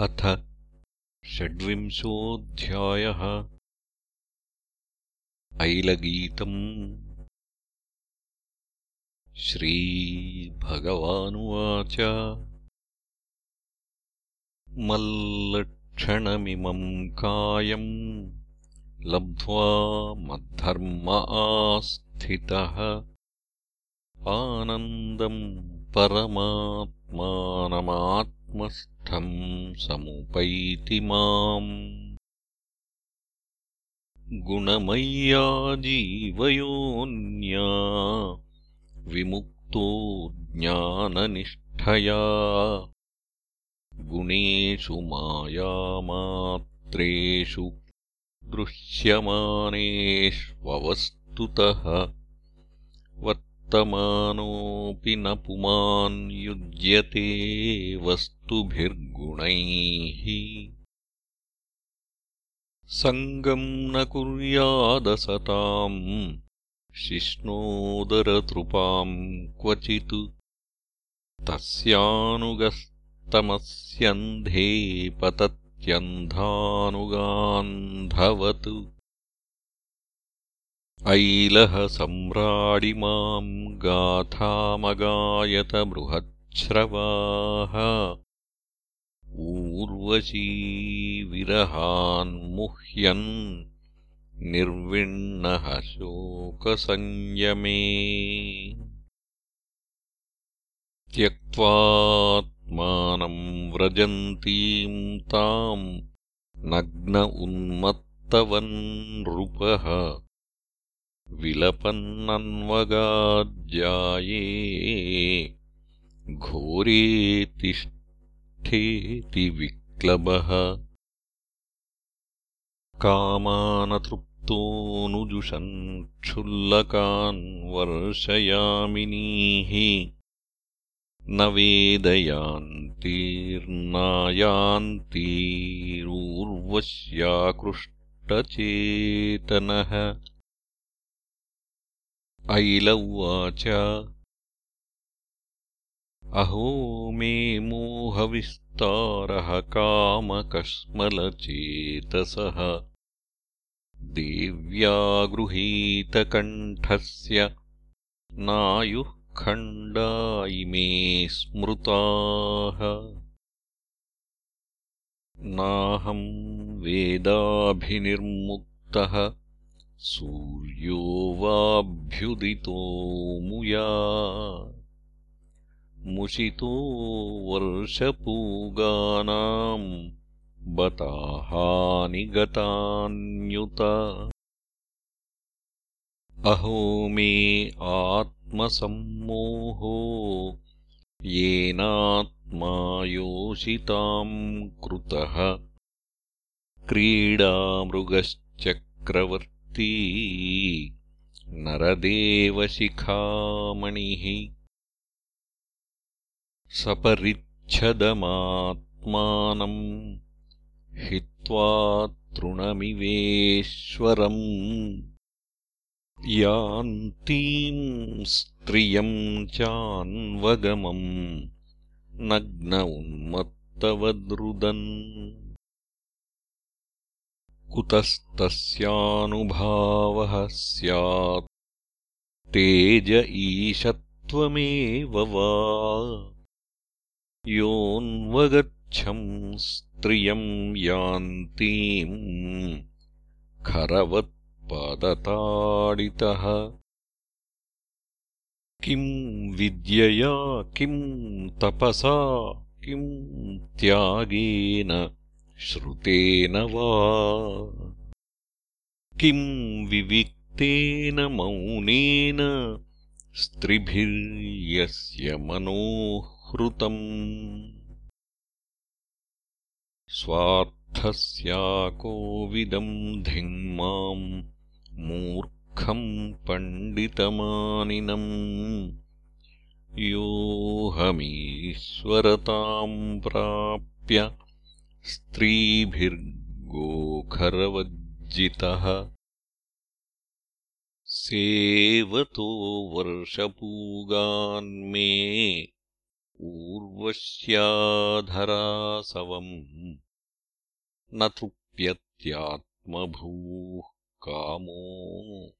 अथ षड्विंशोऽध्यायः। ऐलगीतम् श्रीभगवानुवाच। मल्लक्षणमिमम् कायम् लब्ध्वा मद्धर्म आस्थितः। आनन्दम् परमात्मानमात्मस् समुपैति माम्। गुणमय्या जीवयोन्या विमुक्तो ज्ञाननिष्ठया। गुणेषु मायामात्रेषु दृश्यमानेष्वस्तुतः वर्तमानोऽपि न पुमान् युज्यते वस्तुभिर्गुणैः। सङ्गम् न कुर्यादसताम् शिष्णोदरतृपाम् क्वचित्। तस्यानुगस्तमस्यन्धे पतत्यन्धानुगान्धवत् ऐलः सम्राडिमाम् गाथामगायत बृहच्छ्रवाः। ऊर्वशी विरहान्मुह्यन् निर्विण्णः शोकसंयमे त्यक्त्वात्मानम् व्रजन्तीम् ताम् नग्न उन्मत्तवन्नृपः विलपन्नन्वगाज्जाये घोरे तिष्ठेति विक्लबः। कामानतृप्तोऽनुजुषन् क्षुल्लकान् वर्षयामिनीः न वेदयान्तीर्नायान्तीरूर्वश्याकृष्टचेतनः उवाच अहो मे मोहविस्तारः कामकश्मलचेतसः देव्यागृहीतकण्ठस्य नायुः खण्डा इमे स्मृताः। नाहम् वेदाभिनिर्मुक्तः सूर्यो वाभ्युदितो मुया। मुषितो वर्षपूगानाम् बताहानि गतान्युत। अहो मे आत्मसम्मोहो येनात्मा योषिताम् कृतः। क्रीडामृगश्चक्रवर्ती नरदेवशिखामणिः सपरिच्छदमात्मानम् हित्वा तृणमिवेश्वरम् यान्तीम् स्त्रियम् चान्वगमम् नग्न उन्मत्तवद्रुदन् कुतस्तस्यानुभावः स्यात्। तेज ईशत्वमेव वा। योऽन्वगच्छम् स्त्रियम् यान्तीम् खरवत्पादताडितः। किम् विद्यया किम् तपसा किम् त्यागेन श्रुतेन वा। किम् विविक्तेन मौनेन स्त्रिभिर्यस्य मनोहृतम्। स्वार्थस्याकोविदम् धिङ्माम् मूर्खम् पण्डितमानिनम्। योऽहमीश्वरताम् प्राप्य स्त्रीभिर्गोखरवज्जितः। सेवतो वर्षपूगान्मे ऊर्वश्याधरासवम्। न तृप्यत्यात्मभूः कामो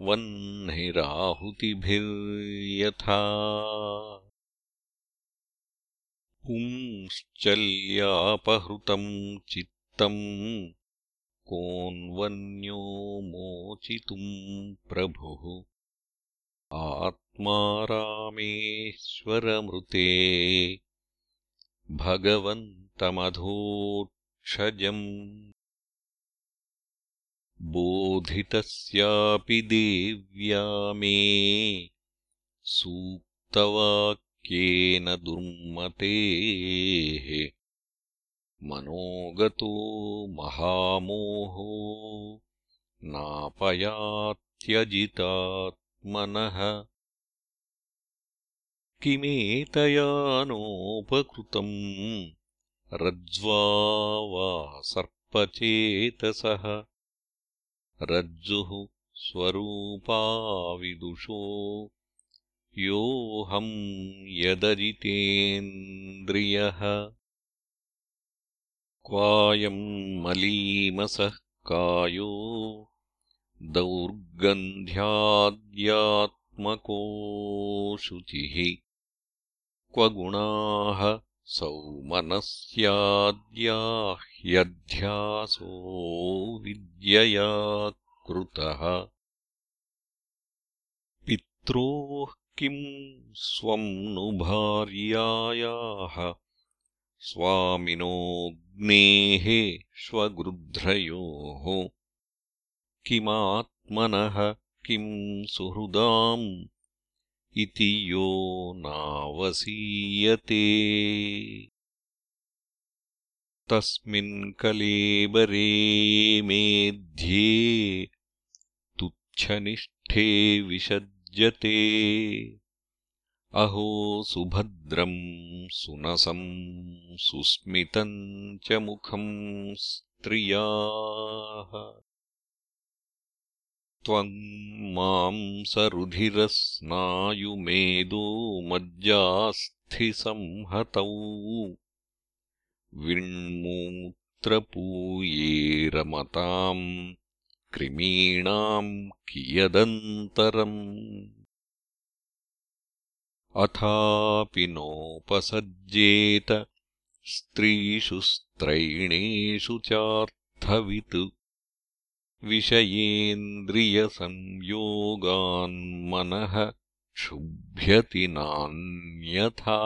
वह्निराहुतिभिर्यथा पुंश्चल्यापहृतम् चित्तम् कोऽन्वन्यो मोचितुम् प्रभुः। आत्मारामेश्वरमृते भगवन्तमधोक्षजम्। बोधितस्यापि देव्या मे सूक्तवाक्येन दुर्मतेः। मनोगतो महामोहो। नापयात्यजितात्मनः। किमेतया नोपकृतम् रज्ज्वा वा सर्पचेतसः। रज्जुः स्वरूपाविदुषो योऽहम् यदजितेन्द्रियः क्वायम् मलीमसः कायो दौर्गन्ध्याद्यात्मको शुचिः क्व गुणाः सौमनस्याद्याह्यध्यासो विद्यया कृतः। पित्रोः किम् स्वम् नु भार्यायाः? स्वामिनोऽग्नेः श्वगृध्रयोः किमात्मनः किम् सुहृदाम्? इति यो नावसीयते। तस्मिन् कलेबरे मेध्ये तुच्छनिष्ठे विषज्यते अहो सुभद्रम् सुनसम् सुस्मितम् च मुखम् स्त्रियाः। त्वम् मांसरुधिरस्नायुमेदो मज्जास्थिसंहतौ। विण्मूत्रपूयेरमताम् कृमीणाम् कियदन्तरम्? अथापि नोपसज्जेत स्त्रीषु स्त्रैणेषु चार्थवित्। विषयेन्द्रियसंयोगान्मनः क्षुभ्यति नान्यथा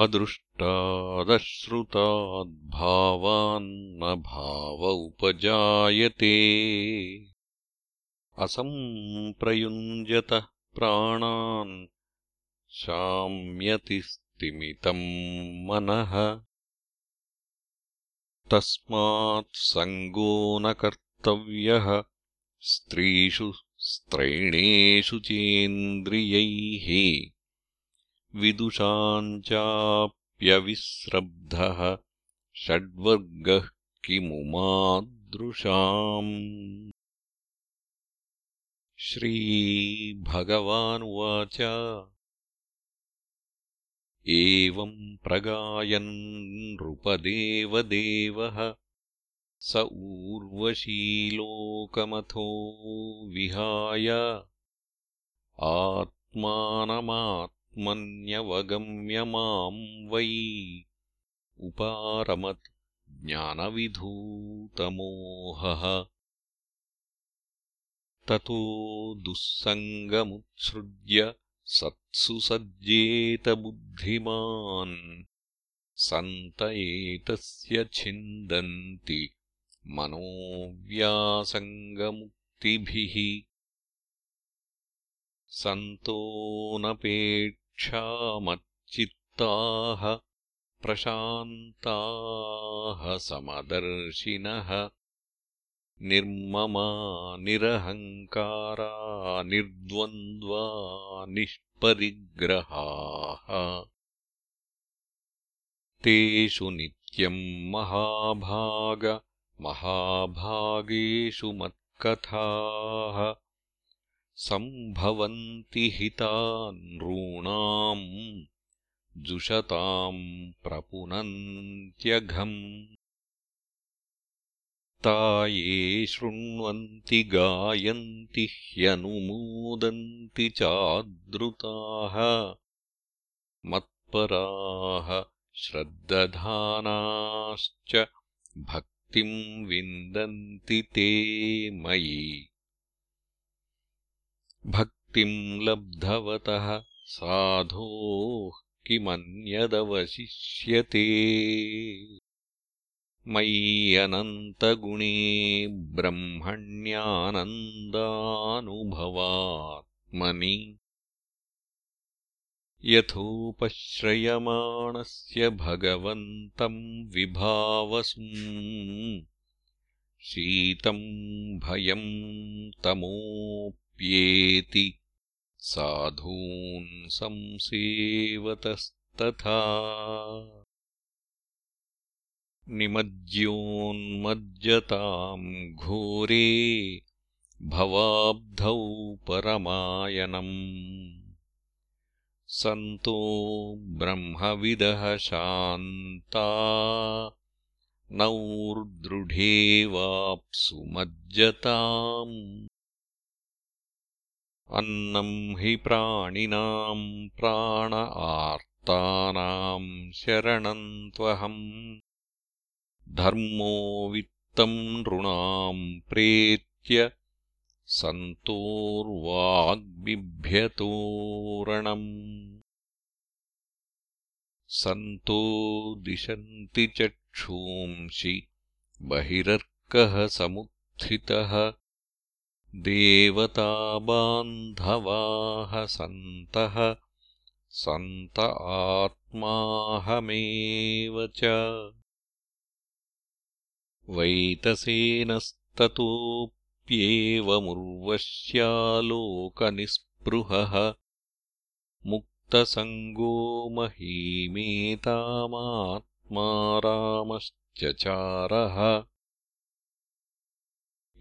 अदृष्टादश्रुताद्भावान्न भाव उपजायते असम्प्रयुञ्जतः प्राणान् शाम्यति स्तिमितम् मनः। तस्मात् सङ्गो न कर्तव्यः स्त्रीषु स्त्रैणेषु चेन्द्रियैः विदुषाम् चाप्यविस्रब्धः षड्वर्गः किमुमादृशाम्। श्रीभगवानुवाच। एवम् प्रगायन् नृपदेवदेवः स ऊर्वशीलोकमथो विहाय। आत्मानमात्मन्यवगम्य माम् वै। उपारमत् ज्ञानविधूतमोहः। ततो दुःसङ्गमुत्सृज्य सत्सु सज्जेत बुद्धिमान् सन्त एतस्य छिन्दन्ति मनोव्यासङ्गमुक्तिभिः सन्तोऽनपेक्षामच्चित्ताः प्रशान्ताः समदर्शिनः निर्ममा निरहङ्कारा निर्द्वन्द्वा निष्परिग्रहाः। तेषु नित्यम् महाभागमहाभागेषु मत्कथाः सम्भवन्ति हिता नॄणाम् जुषताम् प्रपुनन्त्यघम्। ता ये शृण्वन्ति गायन्ति ह्यनुमोदन्ति चादृताः। मत्पराः श्रद्दधानाश्च भक्तिम् विन्दन्ति ते मयि भक्तिम् लब्धवतः साधोः किमन्यदवशिष्यते। मय्यनन्तगुणे ब्रह्मण्यानन्दानुभवात्मनि। यथोपश्रयमाणस्य भगवन्तम् विभावसु। शीतम् भयम् तमोऽप्येति साधून् संसेवतस्तथा निमज्योन्मज्जताम् घोरे भवाब्धौ परमायनम् सन्तो ब्रह्मविदः शान्ता नौर्दृढे वाप्सु मज्जताम् अन्नम् हि प्राणिनाम् प्राण आर्तानाम् शरणम् त्वहम्। धर्मो वित्तम् नृणाम् प्रेत्य सन्तोर्वाग्बिभ्यतोरणम्। सन्तो दिशन्ति चक्षूंषि बहिरर्कः समुत्थितः देवताबान्धवाः सन्तः सन्त आत्माहमेव च। वैतसेनस्ततोऽप्येवमुर्वश्यालोकनिःस्पृहः मुक्तसङ्गो महीमेतामात्मा रामश्चचारः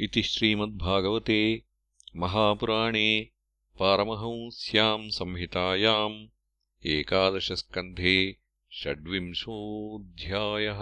इति श्रीमद्भागवते महापुराणे पारमहंस्याम् संहितायाम् एकादशस्कन्धे षड्विंशोऽध्यायः